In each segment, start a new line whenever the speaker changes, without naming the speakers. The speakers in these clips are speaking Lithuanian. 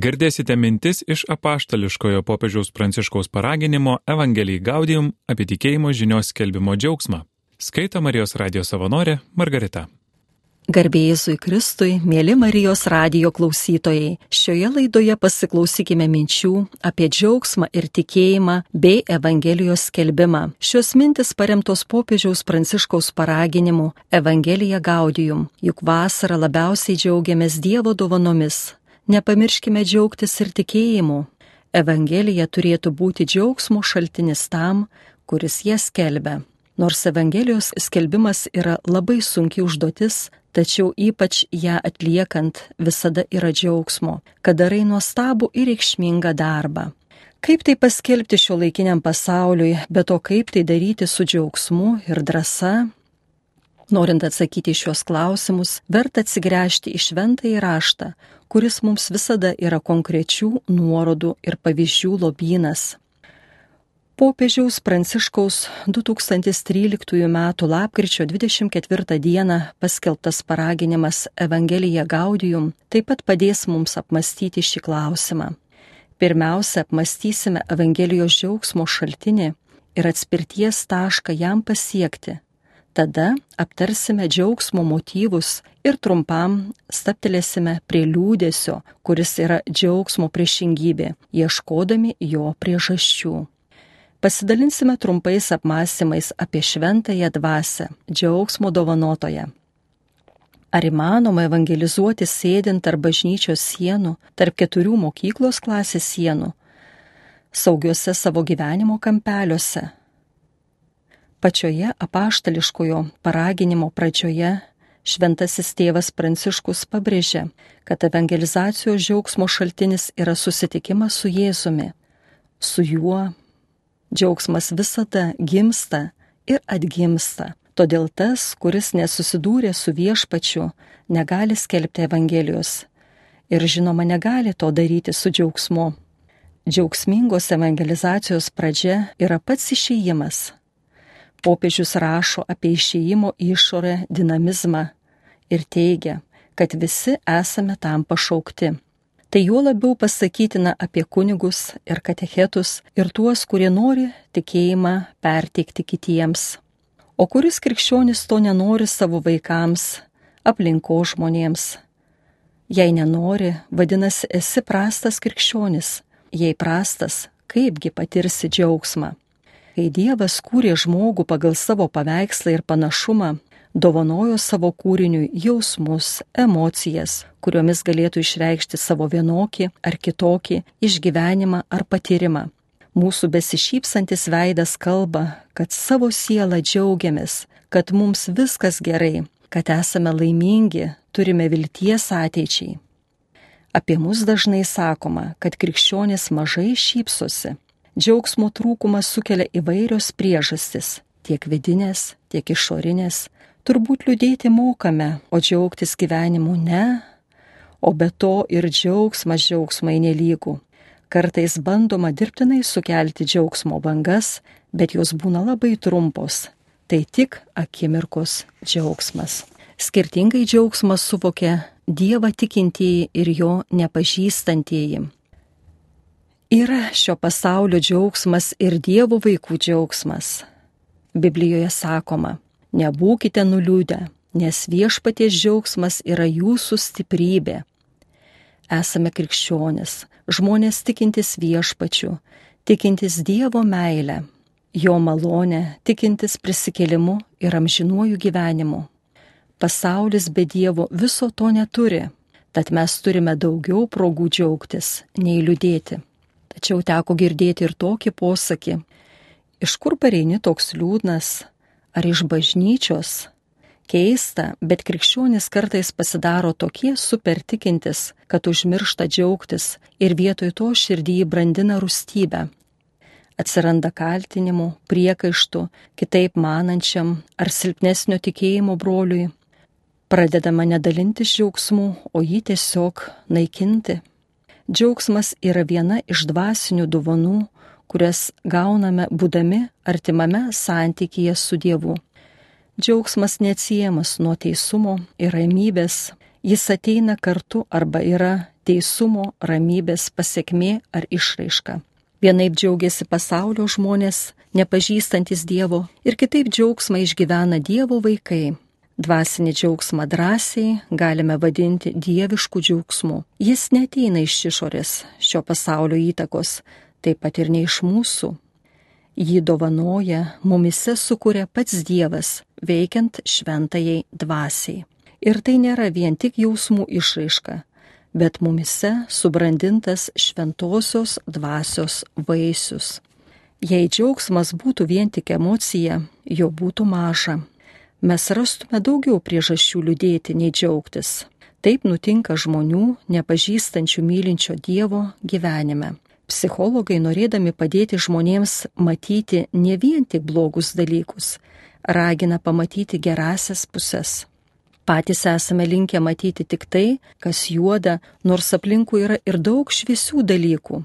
Girdėsite mintis iš apaštališkojo popiežiaus pranciškaus paraginimo Evangelijai Gaudium apie tikėjimo žinios skelbimo džiaugsmą. Skaito Marijos radijos savanorė Margarita.
Garbėjusui Kristui, mėly Marijos radijo klausytojai, šioje laidoje pasiklausykime minčių apie džiaugsmą ir tikėjimą bei Evangelijos skelbimą. Šios mintis paremtos popiežiaus pranciškaus paraginimu Evangelija Gaudium, juk vasarą labiausiai džiaugiamės Dievo dovanomis nepamirškime džiaugtis ir tikėjimu. Evangelija turėtų būti džiaugsmo šaltinis tam, kuris ją skelbia. Nors Evangelijos skelbimas yra labai sunki užduotis, tačiau ypač ją atliekant visada yra džiaugsmo, kad darai nuostabų ir reikšmingą darbą. Kaip tai paskelbti šio laikiniam pasauliui, bet to kaip tai daryti su džiaugsmu ir drąsa, Norint atsakyti šios klausimus, verta atsigręžti į šventąjį raštą, kuris mums visada yra konkrečių nuorodų ir pavyzdžių lobynas. Popiežiaus Pranciškaus 2013 m. lapkričio 24 d. paskelbtas paraginimas Evangelija Gaudium taip pat padės mums apmastyti šį klausimą. Pirmiausia, apmastysime Evangelijos džiaugsmo šaltinį ir atspirties tašką jam pasiekti Tada aptarsime džiaugsmo motyvus ir trumpam staptelėsime prie liūdėsio, kuris yra džiaugsmo priešingybė, ieškodami jo priežasčių. Pasidalinsime trumpais apmąstymais apie šventąją dvasę, džiaugsmo dovanotoją. Ar įmanoma evangelizuoti sėdint tarp bažnyčios sienų, tarp keturių mokyklos klasės sienų, saugiuose savo gyvenimo kampeliuose, Pačioje apaštališkojo paraginimo pradžioje šventasis tėvas Pranciškus pabrėžė, kad evangelizacijos džiaugsmo šaltinis yra susitikimas su Jėzumi. Su juo džiaugsmas visada gimsta ir atgimsta. Todėl tas, kuris nesusidūrė su viešpačiu, negali skelbti Evangelijos. Ir žinoma, negali to daryti su džiaugsmu. Džiaugsmingos evangelizacijos pradžia yra pats išėjimas, Popiežius rašo apie išėjimo išorę dinamizmą ir teigia, kad visi esame tam pašaukti. Tai juo labiau pasakytina apie kunigus ir katechetus ir tuos, kurie nori tikėjimą perteikti kitiems. O kuris krikščionis to nenori savo vaikams, aplinko žmonėms? Jei nenori, vadinasi, esi prastas krikščionis. Jei prastas, kaipgi patirsi džiaugsmą? Kai Dievas kūrė žmogų pagal savo paveikslą ir panašumą, dovanojo savo kūriniui jausmus, emocijas, kuriomis galėtų išreikšti savo vienokį ar kitokį išgyvenimą ar patyrimą. Mūsų besišypsantis veidas kalba, kad savo sielą džiaugiamės, kad mums viskas gerai, kad esame laimingi, turime vilties ateičiai. Apie mus dažnai sakoma, kad krikščionis mažai šypsosi, Džiaugsmo trūkumas sukelia įvairios priežastis - tiek vidinės, tiek išorinės. Turbūt liūdėti mokame, o džiaugtis gyvenimu ne. O be to ir džiaugsmas džiaugsmai nelygų. Kartais bandoma dirbtinai sukelti džiaugsmo bangas, bet jos būna labai trumpos. Tai tik akimirkos džiaugsmas. Skirtingai džiaugsmas suvokia Dievą tikintieji ir jo nepažįstantieji. Yra šio pasaulio džiaugsmas ir Dievo vaikų džiaugsmas. Biblijoje sakoma, nebūkite nuliūdę, nes viešpaties džiaugsmas yra jūsų stiprybė. Esame krikščionis, žmonės tikintis viešpačiu, tikintis Dievo meilę, jo malonę, tikintis prisikėlimu ir amžinuoju gyvenimu. Pasaulis be Dievo viso to neturi, tad mes turime daugiau progų džiaugtis, nei liūdėti. Tačiau teko girdėti ir tokį posakį, iš kur pareini toks liūdnas, ar iš bažnyčios. Keista, bet krikščionis kartais pasidaro tokie super tikintis, kad užmiršta džiaugtis ir vietoj to širdį brandina rūstybę. Atsiranda kaltinimų, priekaištų, kitaip manančiam ar silpnesnio tikėjimo broliui. Pradedama nedalintis džiaugsmu, o jį tiesiog naikinti. Džiaugsmas yra viena iš dvasinių dovanų, kurias gauname būdami artimame santykėje su Dievu. Džiaugsmas neatsiejamas nuo teisumo ir ramybės, Jis ateina kartu arba yra teisumo, ramybės pasiekmė ar išraiška. Vienaip džiaugiasi pasaulio žmonės, nepažįstantis Dievo, ir kitaip džiaugsmą išgyvena Dievo vaikai. Dvasinį džiaugsmą drąsiai galime vadinti dievišku džiaugsmu. Jis neteina iš išorės šio pasaulio įtakos, taip pat ir ne iš mūsų. Jį dovanoja, mumise sukuria pats Dievas, veikiant šventajai dvasiai. Ir tai nėra vien tik jausmų išraiška, bet mumise subrandintas šventosios dvasios vaisius. Jei džiaugsmas būtų vien tik emocija, jo būtų maža. Mes rastume daugiau priežasčių liūdėti nei džiaugtis. Taip nutinka žmonių, nepažįstančių mylinčio Dievo gyvenime. Psichologai, norėdami padėti žmonėms matyti ne vien tik blogus dalykus, ragina pamatyti gerasias puses. Patys esame linkę matyti tik tai, kas juoda, nors aplinkui yra ir daug šviesių dalykų.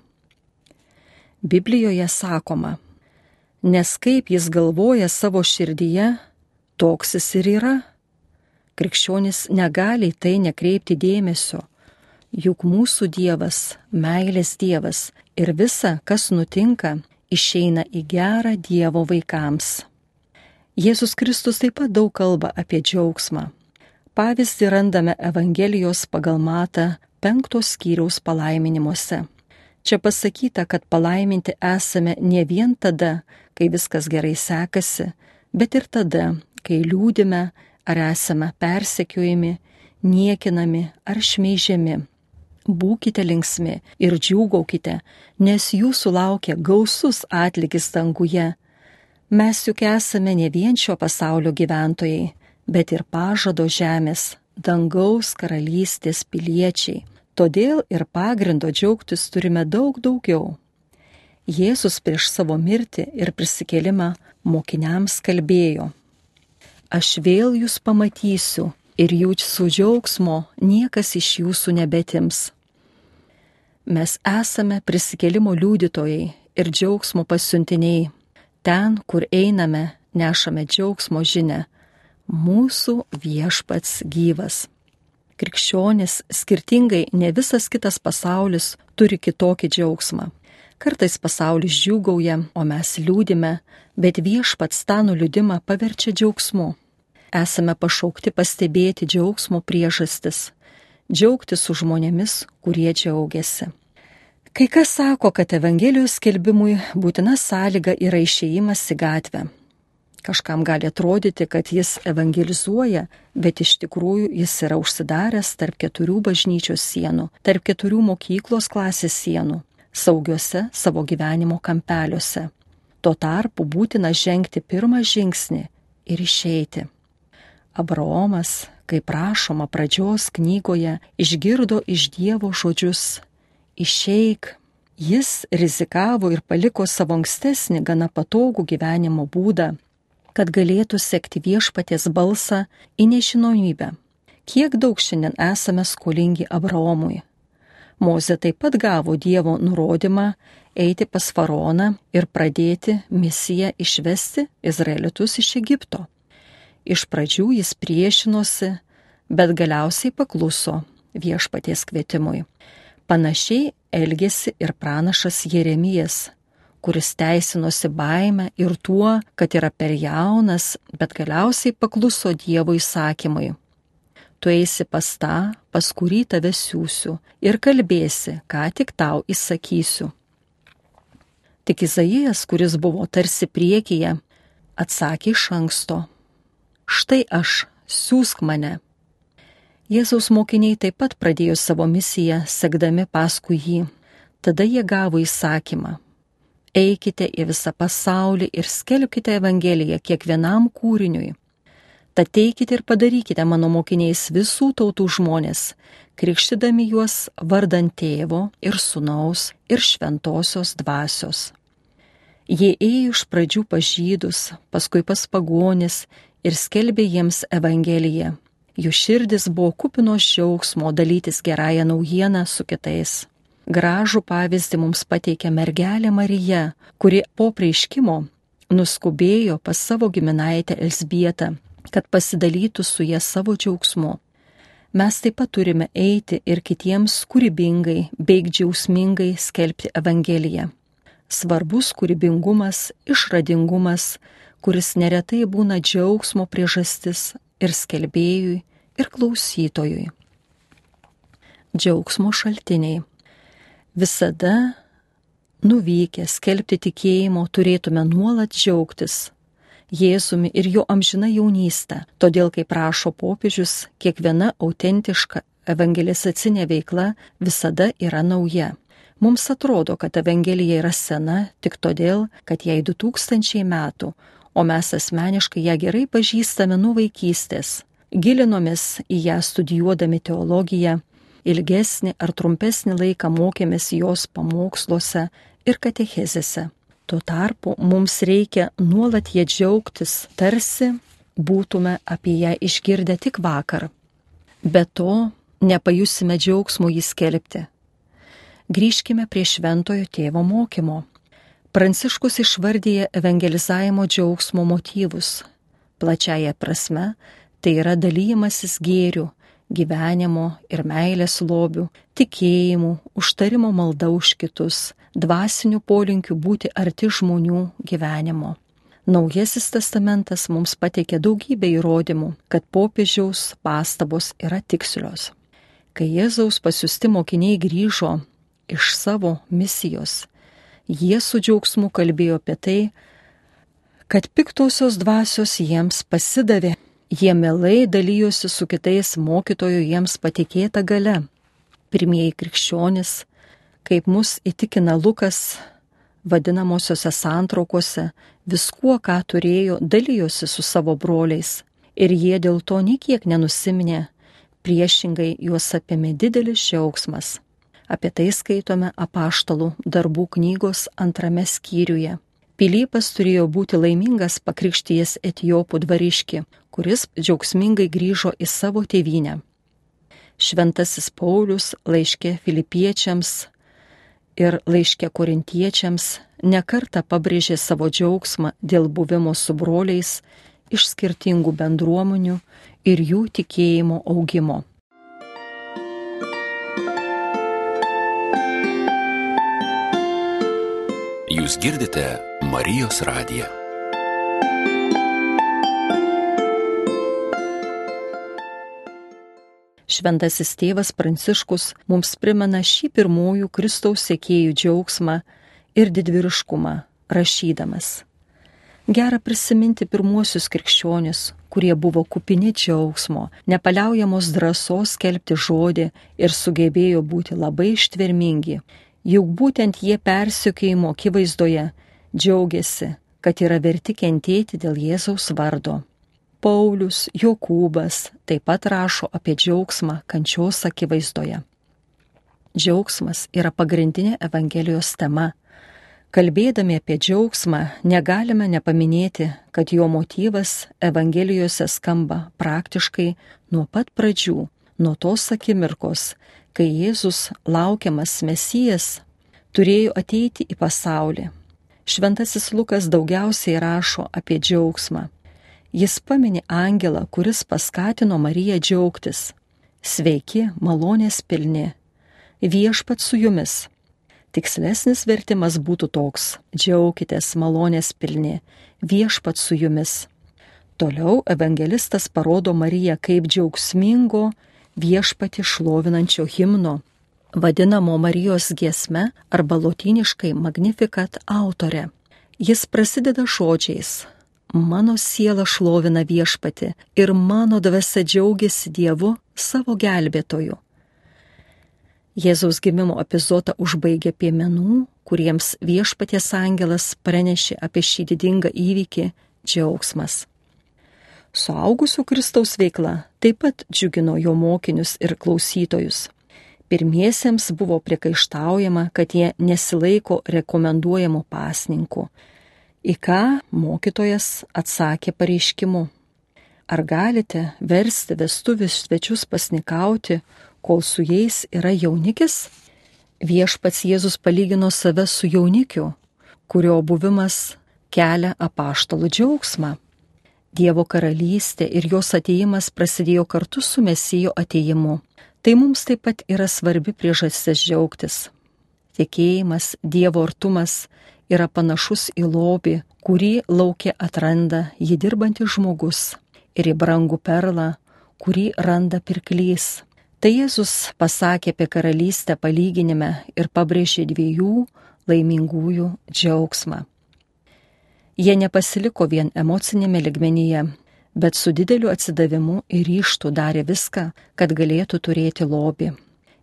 Biblijoje sakoma, nes kaip jis galvoja savo širdyje, toks jis ir yra. Krikščionis negali tai nekreipti dėmesio, juk mūsų Dievas, meilės Dievas ir visa, kas nutinka, išeina į gerą Dievo vaikams. Jėzus Kristus taip pat daug kalba apie džiaugsmą. Pavyzdį randame Evangelijos pagal matą penktos skyriaus palaiminimuose. Čia pasakyta, kad palaiminti esame ne vien tada, kai viskas gerai sekasi, bet ir tada, kai liūdime ar esame persekiojami, niekinami ar šmeižiami. Būkite linksmi ir džiūgaukite, nes jūsų laukia gausus atlygis danguje. Mes juk esame ne vien šio pasaulio gyventojai, bet ir pažado žemės, dangaus karalystės piliečiai. Todėl ir pagrindo džiaugtis turime daug daugiau. Jėzus prieš savo mirtį ir prisikėlimą mokiniams kalbėjo. Aš vėl jūs pamatysiu ir jūsų džiaugsmo niekas iš jūsų nebetims. Mes esame prisikėlimo liudytojai ir džiaugsmo pasiuntiniai. Ten, kur einame, nešame džiaugsmo žinę mūsų viešpats gyvas. Krikščionis skirtingai ne visas kitas pasaulis turi kitokį džiaugsmą. Kartais pasaulis džiūgauja, o mes liūdime, bet viešpats tą nuliūdimą paverčia džiaugsmu. Esame pašaukti pastebėti džiaugsmo priežastis, džiaugtis su žmonėmis, kurie džiaugiasi. Kai kas sako, kad Evangelijos skelbimui būtina sąlyga yra išėjimas į gatvę, Kažkam gali atrodyti, kad jis evangelizuoja, bet iš tikrųjų jis yra užsidaręs tarp keturių bažnyčios sienų, tarp keturių mokyklos klasės sienų, saugiuose savo gyvenimo kampeliuose. Tuo tarpu būtina žengti pirmą žingsnį ir išeiti. Abraomas, kaip rašoma pradžios knygoje, išgirdo iš Dievo žodžius - išeik. Jis rizikavo ir paliko savo ankstesnį gana patogų gyvenimo būdą kad galėtų sekti viešpaties balsą į nežinomybę. Kiek daug šiandien esame skolingi Abraomui. Moze taip pat gavo Dievo nurodymą eiti pas faraoną ir pradėti misiją išvesti izraelitus iš Egipto. Iš pradžių jis priešinosi, bet galiausiai pakluso viešpaties kvietimui. Panašiai elgėsi ir pranašas Jeremijas, kuris teisinosi baime ir tuo, kad yra per jaunas, bet galiausiai pakluso Dievo įsakymui. Tu eisi pas tą, pas kurį tave siūsiu ir kalbėsi, ką tik tau įsakysiu. Tik Izaijas, kuris buvo tarsi priekyje, atsakė iš anksto. Štai aš, siūsk mane. Jėzaus mokiniai taip pat pradėjo savo misiją, sekdami paskui jį. Tada jie gavo įsakymą Eikite į visą pasaulį ir skelbkite Evangeliją kiekvienam kūriniui. Tad teikite ir padarykite mano mokiniais visų tautų žmonės, krikštydami juos vardant tėvo ir sunaus ir šventosios dvasios. Jie ėjo iš pradžių pažydus, paskui pas pagonis ir skelbė jiems Evangeliją. Jų širdis buvo kupinos džiaugsmo dalytis gerąją naujieną su kitais gražų pavyzdį mums pateikia mergelė Marija, kuri po prieiškimo nuskubėjo pas savo giminaitę Elsbietą, kad pasidalytų su jie savo džiaugsmu. mes taip pat turime eiti ir kitiems kūrybingai bei džiausmingai skelbti Evangeliją. Svarbus kūrybingumas, išradingumas, kuris neretai būna džiaugsmo priežastis ir skelbėjui, ir klausytojui. Džiaugsmo šaltiniai. Visada nuvykę skelbti tikėjimo turėtume nuolat džiaugtis Jėzumi ir jo amžina jaunystė. Todėl, kaip prašo popiežius, kiekviena autentiška evangelizacinė veikla visada yra nauja. Mums atrodo, kad Evangelija yra sena tik todėl, kad jai 2000 metų, o mes asmeniškai ją gerai pažįstame nuo vaikystės. Gilinomės į ją studijuodami teologiją, ilgesnį ar trumpesnį laiką mokėmės jos pamoksluose ir katechezėse. Tuo tarpu mums reikia nuolat jie džiaugtis, tarsi būtume apie ją išgirdę tik vakar. Be to, nepajusime džiaugsmo jį skelbti. Grįžkime prie šventojo tėvo mokymo. Pranciškus išvardyja evangelizavimo džiaugsmo motyvus. Plačiaja prasme, tai yra dalymasis gėrių, gyvenimo ir meilės lobių, tikėjimų, užtarimo malda už kitus, dvasinių polinkių būti arti žmonių gyvenimo. Naujasis testamentas mums pateikia daugybę įrodymų, kad popiežiaus pastabos yra tikslios. Kai Jėzaus pasiusti mokiniai grįžo iš savo misijos, jie su džiaugsmu kalbėjo apie tai, kad piktosios dvasios jiems pasidavė, jie mielai dalyjosi su kitais mokytojo jiems patikėta gale. Pirmieji krikščionys kaip mus įtikina Lukas vadinamosiose santraukose, viskuo, ką turėjo, dalyjosi su savo broliais ir jie dėl to niekiek nenusiminė, priešingai juos apėmė didelis džiaugsmas. Apie tai skaitome apaštalų darbų knygos antrame skyriuje. Pilypas turėjo būti laimingas pakrikšties etijopų dvariški, kuris džiaugsmingai grįžo į savo tėvynę. Šventasis Paulius laiškė filipiečiams ir laiškė korintiečiams nekarta pabrėžė savo džiaugsmą dėl buvimo su broliais iš skirtingų bendruomenių ir jų tikėjimo augimo.
Jūs girdite Marijos radiją.
Šventasis tėvas Pranciškus mums primena šį pirmųjų Kristaus sėkėjų džiaugsmą ir didvyriškumą, rašydamas. Gera prisiminti pirmuosius krikščionis, kurie buvo kupini džiaugsmo, nepaliaujamos drąsos kelbti žodį ir sugebėjo būti labai ištvermingi, juk būtent jie persiekėjimo akivaizdoje džiaugiasi, kad yra verti kentėti dėl Jėzaus vardo. Paulius, Jokūbas taip pat rašo apie džiaugsmą kančios akivaizdoje. Džiaugsmas yra pagrindinė Evangelijos tema. Kalbėdami apie džiaugsmą negalime nepaminėti, kad jo motyvas Evangelijose skamba praktiškai nuo pat pradžių, nuo tos akimirkos, kai Jėzus laukiamas Mesijas turėjo ateiti į pasaulį. Šventasis Lukas daugiausiai rašo apie džiaugsmą Jis pamini angelą, kuris paskatino Mariją džiaugtis. Sveiki, malonės pilni. Viešpat su jumis. Tikslesnis vertimas būtų toks - džiaukitės malonės pilni, viešpat su jumis. Toliau evangelistas parodo Mariją kaip džiaugsmingo viešpati šlovinančio himno, vadinamo Marijos giesme arba lotyniškai Magnificat autorė. Jis prasideda žodžiais Mano siela šlovina viešpati ir mano dvasia džiaugiasi Dievu savo gelbėtoju. Jėzaus gimimo epizodą užbaigė piemenų, kuriems viešpaties angelas pranešė apie šį didingą įvykį džiaugsmas. Suaugusių Kristaus veikla taip pat džiugino jo mokinius ir klausytojus. Pirmiesiems buvo priekaištaujama, kad jie nesilaiko rekomenduojamų pasninkų Į ką mokytojas atsakė pareiškimu. Ar galite versti vestuvis svečius pasnikauti, kol su jais yra jaunikis? Viešpats Jėzus palygino save su jaunikiu, kurio buvimas kelia apaštalų džiaugsmą. Dievo karalystė ir jos ateimas prasidėjo kartu su Mesijo ateimu. Tai mums taip pat yra svarbi priežastis džiaugtis. Tikėjimas, Dievo artumas yra panašus į lobį, kurį laukia atranda jį dirbantis žmogus ir į brangų perlą, kurį randa pirklys. Tai Jėzus pasakė apie karalystę palyginime ir pabrėžė dviejų laimingųjų džiaugsmą. Jie nepasiliko vien emocinėme ligmenyje, bet su dideliu atsidavimu ir ryštu darė viską, kad galėtų turėti lobį.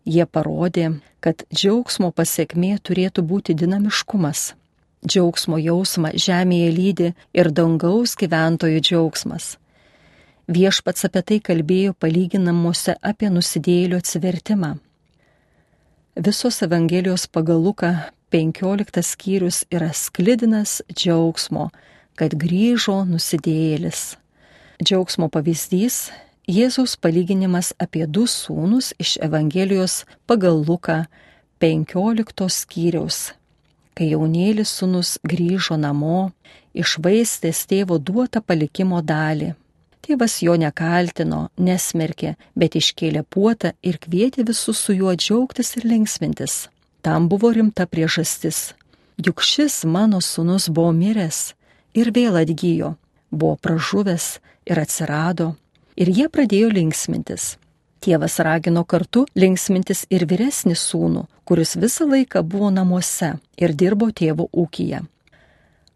Jie parodė, kad džiaugsmo pasiekmė turėtų būti dinamiškumas. Džiaugsmo jausmą žemėje lydi ir dangaus gyventojų džiaugsmas. Viešpats apie tai kalbėjo palyginamuose apie nusidėlio atsivertimą. Visos Evangelijos pagal Luką 15 skyrius yra sklidinas džiaugsmo, kad grįžo nusidėjėlis. Džiaugsmo pavyzdys - Jėzaus palyginimas apie du sūnus iš Evangelijos pagal Luką 15 skyriaus. Kai jaunėlis sūnus grįžo namo, išvaistės tėvo duotą palikimo dalį. Tėvas jo nekaltino, nesmerkė, bet iškėlė puotą ir kvietė visus su juo džiaugtis ir linksmintis. Tam buvo rimta priežastis. Juk šis mano sunus buvo miręs ir vėl atgyjo, buvo pražuvęs ir atsirado, ir jie pradėjo linksmintis. Tėvas ragino kartu linksmintis ir vyresnį sūnų, kuris visą laiką buvo namuose ir dirbo tėvo ūkyje.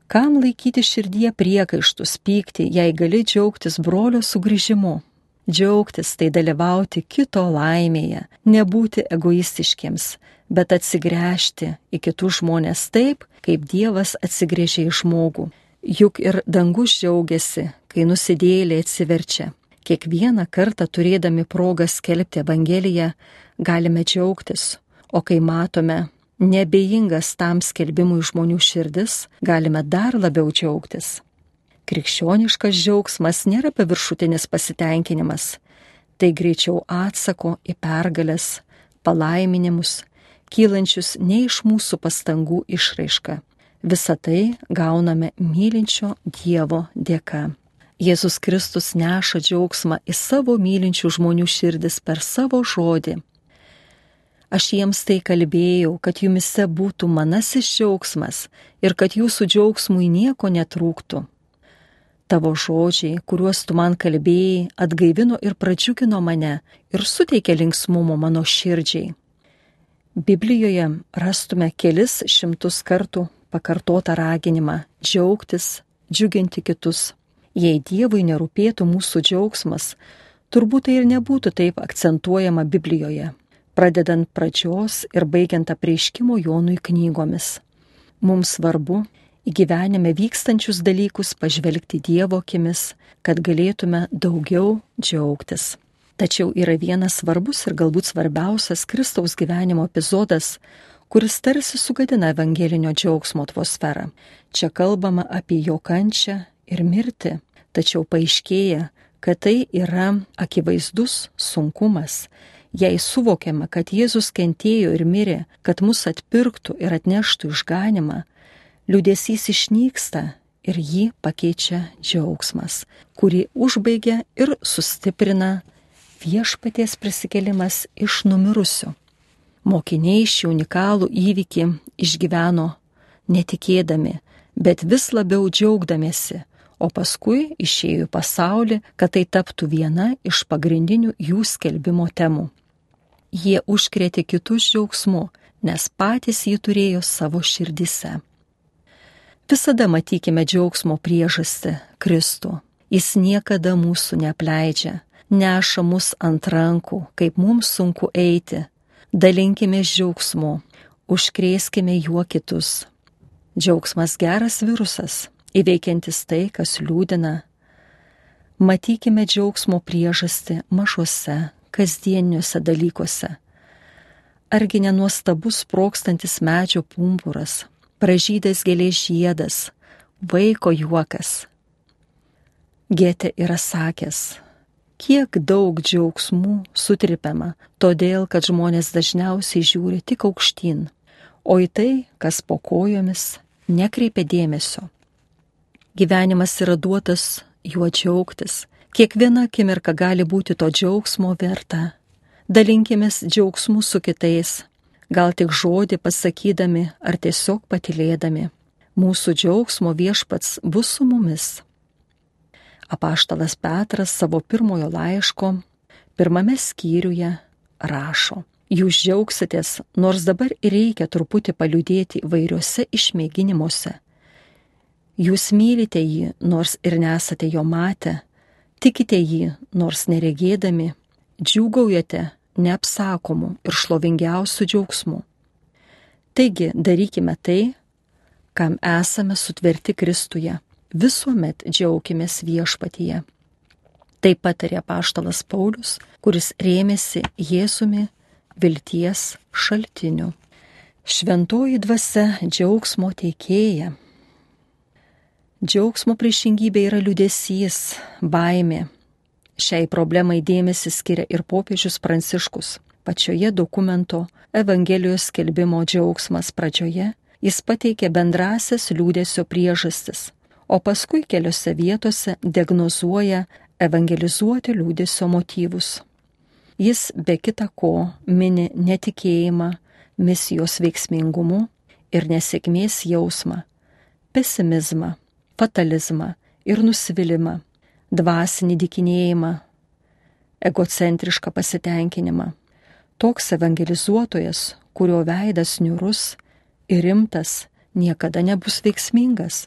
Kam laikyti širdie priekaištus, pykti, jei gali džiaugtis brolio sugrįžimu? Džiaugtis tai dalyvauti kito laimėje, nebūti egoistiškiams, bet atsigręžti į kitus žmonės taip, kaip Dievas atsigrėžė į žmogų. Juk ir dangus džiaugiasi, kai nusidėlė atsiverčia. Kiekvieną kartą turėdami progą skelbti Evangeliją galime džiaugtis, o kai matome nebejingas tam skelbimui žmonių širdis, galime dar labiau džiaugtis. Krikščioniškas džiaugsmas nėra paviršutinis pasitenkinimas, tai greičiau atsako į pergalės, palaiminimus, kylančius ne iš mūsų pastangų išraiška. Visą tai gauname mylinčio Dievo dėka. Jėzus Kristus neša džiaugsmą į savo mylinčių žmonių širdis per savo žodį. Aš jiems tai kalbėjau, kad jumise būtų manasis džiaugsmas ir kad jūsų džiaugsmui nieko netrūktų. Tavo žodžiai, kuriuos tu man kalbėjai, atgaivino ir pradžiugino mane ir suteikė linksmumo mano širdžiai. Biblijoje rastume kelis šimtus kartų pakartotą raginimą džiaugtis, džiuginti kitus. Jei Dievui nerūpėtų mūsų džiaugsmas, turbūt tai ir nebūtų taip akcentuojama Biblijoje, pradedant pradžios ir baigiant apreiškimo Jonui knygomis. Mums svarbu į gyvenime vykstančius dalykus pažvelgti Dievo akimis, kad galėtume daugiau džiaugtis. Tačiau yra vienas svarbus ir galbūt svarbiausias Kristaus gyvenimo epizodas, kuris tarsi sugadina evangelinio džiaugsmo atmosferą. Čia kalbama apie jo kančią ir mirtį, tačiau paaiškėja, kad tai yra akivaizdus sunkumas. Jei suvokiama, kad Jėzus kentėjo ir mirė, kad mus atpirktų ir atneštų išganimą, liūdėsys išnyksta ir jį pakeičia džiaugsmas, kurį užbaigia ir sustiprina viešpaties prisikelimas iš numirusių. Mokiniai šį unikalų įvykį išgyveno netikėdami, bet vis labiau džiaugdamėsi, o paskui išėjo į pasaulį, kad tai taptų viena iš pagrindinių jų skelbimo temų. Jie užkrėtė kitus džiaugsmu, nes patys jį turėjo savo širdise. Visada matykime džiaugsmo priežastį - Kristų. Jis niekada mūsų neapleidžia, neša mus ant rankų, kaip mums sunku eiti. Dalinkime džiaugsmu, užkrėskime juo kitus. Džiaugsmas geras virusas, įveikiantis tai, kas liūdina. Matykime džiaugsmo priežastį mažose, kasdieniuose dalykuose. Argi nenuostabus sprokstantis medžio pumpuras, pražydęs gėlės žiedas, vaiko juokas. Gėte yra sakęs, kiek daug džiaugsmų sutripiama, todėl kad žmonės dažniausiai žiūri tik aukštyn, o į tai, kas po kojomis, nekreipia dėmesio. Gyvenimas yra duotas juo džiaugtis. Kiekviena akimirka gali būti to džiaugsmo verta. Dalinkimės džiaugsmu su kitais, gal tik žodį pasakydami ar tiesiog patilėdami. Mūsų džiaugsmo viešpats bus su mumis. Apaštalas Petras savo pirmojo laiško pirmame skyriuje rašo. Jūs džiaugsitės, nors dabar reikia truputį paliudėti vairiuose išmėginimuose. Jūs mylite jį, nors ir nesate jo matę, tikite jį, nors neregėdami, džiūgaujate neapsakomų ir šlovingiausių džiaugsmų. Taigi darykime tai, kam esame sutverti Kristuje, visuomet džiaugimės viešpatyje. Taip patarė paštalas Paulius, kuris rėmėsi Jėzumi vilties šaltiniu. Šventoji dvasia džiaugsmo teikėja. Džiaugsmo priešingybė yra liudesys, baimė. Šiai problemai dėmesį skiria ir popiežius Pranciškus. Pačioje dokumento Evangelijos skelbimo džiaugsmas pradžioje jis pateikė bendrasias liūdėsio priežastis, o paskui keliose vietose diagnozuoja evangelizuoti liūdėsio motyvus. Jis be kita ko mini netikėjimą, misijos veiksmingumu ir nesėkmės jausmą, pesimizmą, fatalizmą ir nusivylimą, dvasinį dikinėjimą, egocentrišką pasitenkinimą. Toks evangelizuotojas, kurio veidas niurus ir rimtas, niekada nebus veiksmingas.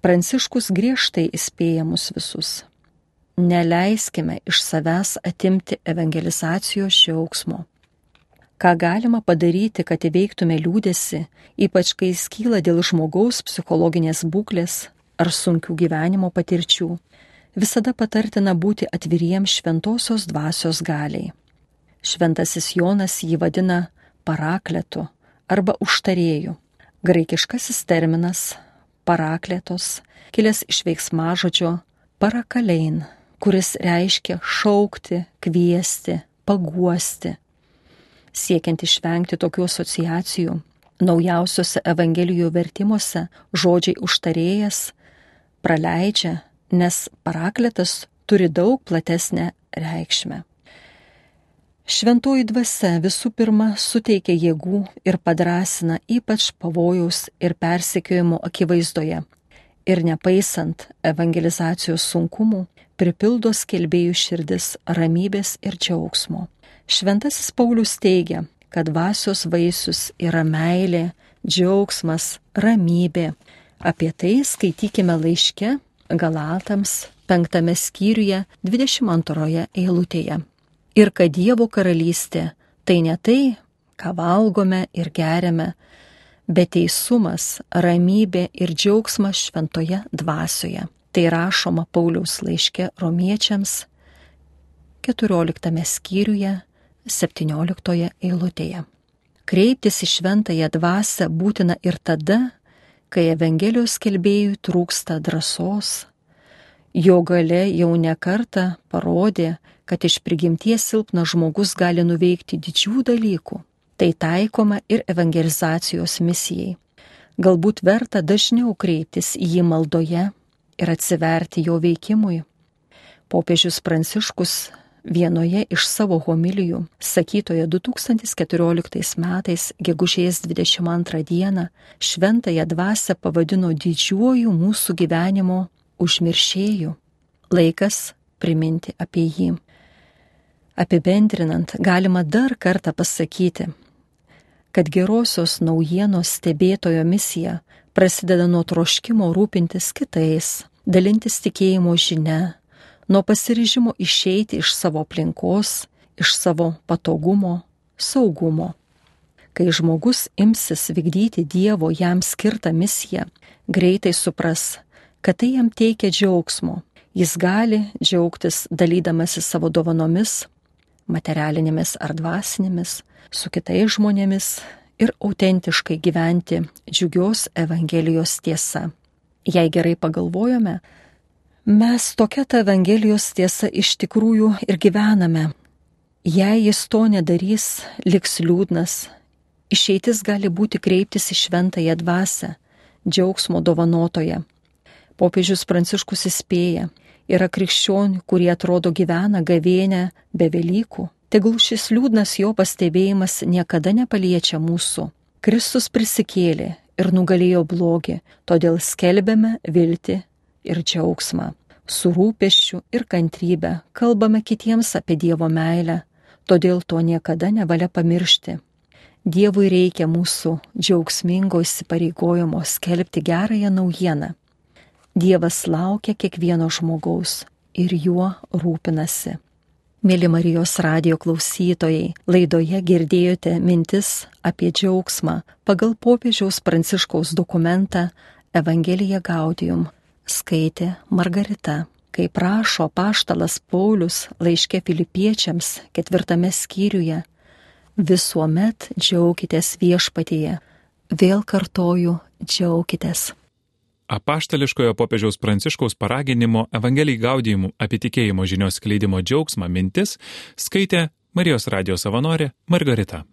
Pranciškus griežtai įspėja mus visus neleiskime iš savęs atimti evangelizacijos džiaugsmo. Ką galima padaryti, kad įveiktume liūdėsi, ypač kai skyla dėl žmogaus psichologinės būklės ar sunkių gyvenimo patirčių, visada patartina būti atviriems šventosios dvasios galiai. Šventasis Jonas jį vadina parakletu arba užtarėju. Graikiškasis terminas parakletos kilęs iš veiksmažodžio parakalein kuris reiškia šaukti, kviesti, paguosti. Siekiant išvengti tokių asociacijų, naujausiuose Evangelijų vertimuose žodžiai užtarėjas praleidžia, nes parakletas turi daug platesnę reikšmę. Šventoji dvasia visų pirma suteikia jėgų ir padrasina ypač pavojaus ir persekiojimo akivaizdoje. Ir nepaisant evangelizacijos sunkumų, pripildo skelbėjų širdis ramybės ir džiaugsmo. Šventasis Paulius teigia, kad dvasios vaisius yra meilė, džiaugsmas, ramybė. Apie tai skaitykime laiške Galatams penktame skyriuje 22 eilutėje. Ir kad Dievo karalystė tai ne tai, ką valgome ir geriame, bet teisumas, ramybė ir džiaugsmas šventoje dvasioje. Tai rašoma Pauliaus laiške romiečiams 14 skyriuje 17 eilutėje. Kreiptis į šventąją dvasę būtina ir tada, kai Evangelijos kelbėjui trūksta drąsos. Jo gale jau nekarta parodė, kad iš prigimties silpnas žmogus gali nuveikti didžių dalykų. Tai taikoma ir evangelizacijos misijai. Galbūt verta dažniau kreiptis į jį maldoje ir atsiverti jo veikimui. Popiežius Pranciškus vienoje iš savo homilijų, sakytoje 2014 metais, gegužės 22 dieną, šventąją dvasę pavadino didžiuoju mūsų gyvenimo užmiršėjų. Laikas priminti apie jį. Apibendrinant, galima dar kartą pasakyti, kad gerosios naujienos stebėtojo misija prasideda nuo troškimo rūpintis kitais, dalintis tikėjimo žinia, nuo pasiryžimo išeiti iš savo aplinkos, iš savo patogumo, saugumo. Kai žmogus imsis vykdyti Dievo jam skirtą misiją, greitai supras, kad tai jam teikia džiaugsmo. Jis gali džiaugtis dalydamasi savo dovanomis, materialinėmis ar dvasinėmis, su kitais žmonėmis ir autentiškai gyventi džiugios Evangelijos tiesa. Jei gerai pagalvojome, mes tokia ta Evangelijos tiesa iš tikrųjų ir gyvename. Jei jis to nedarys, liks liūdnas. Išeitis gali būti kreiptis į šventąją dvasę, džiaugsmo dovanotoje, Popiežius Pranciškus įspėja, yra krikščionių, kurie atrodo gyvena gavėnę be Velykų. Tegul šis liūdnas jo pastebėjimas niekada nepaliečia mūsų. Kristus prisikėlė ir nugalėjo blogį, todėl skelbėme viltį ir džiaugsmą. Su rūpeščiu ir kantrybė kalbame kitiems apie Dievo meilę, todėl to niekada nevalia pamiršti. Dievui reikia mūsų džiaugsmingo įsipareigojimo skelbti gerąją naujieną. Dievas laukia kiekvieno žmogaus ir juo rūpinasi. Mėly Marijos radio klausytojai, laidoje girdėjote mintis apie džiaugsmą pagal popiežiaus pranciškaus dokumentą Evangelija Gaudium skaitė Margarita. Kaip prašo paštalas Paulius laiške filipiečiams ketvirtame skyriuje, visuomet džiaukitės viešpatyje. Vėl kartoju, džiaukitės.
Apaštališkojo popiežiaus pranciškaus paraginimo Evangelijai gaudijimų apie tikėjimo žinios skleidimo džiaugsmą mintis skaitė Marijos radijos savanorė Margarita.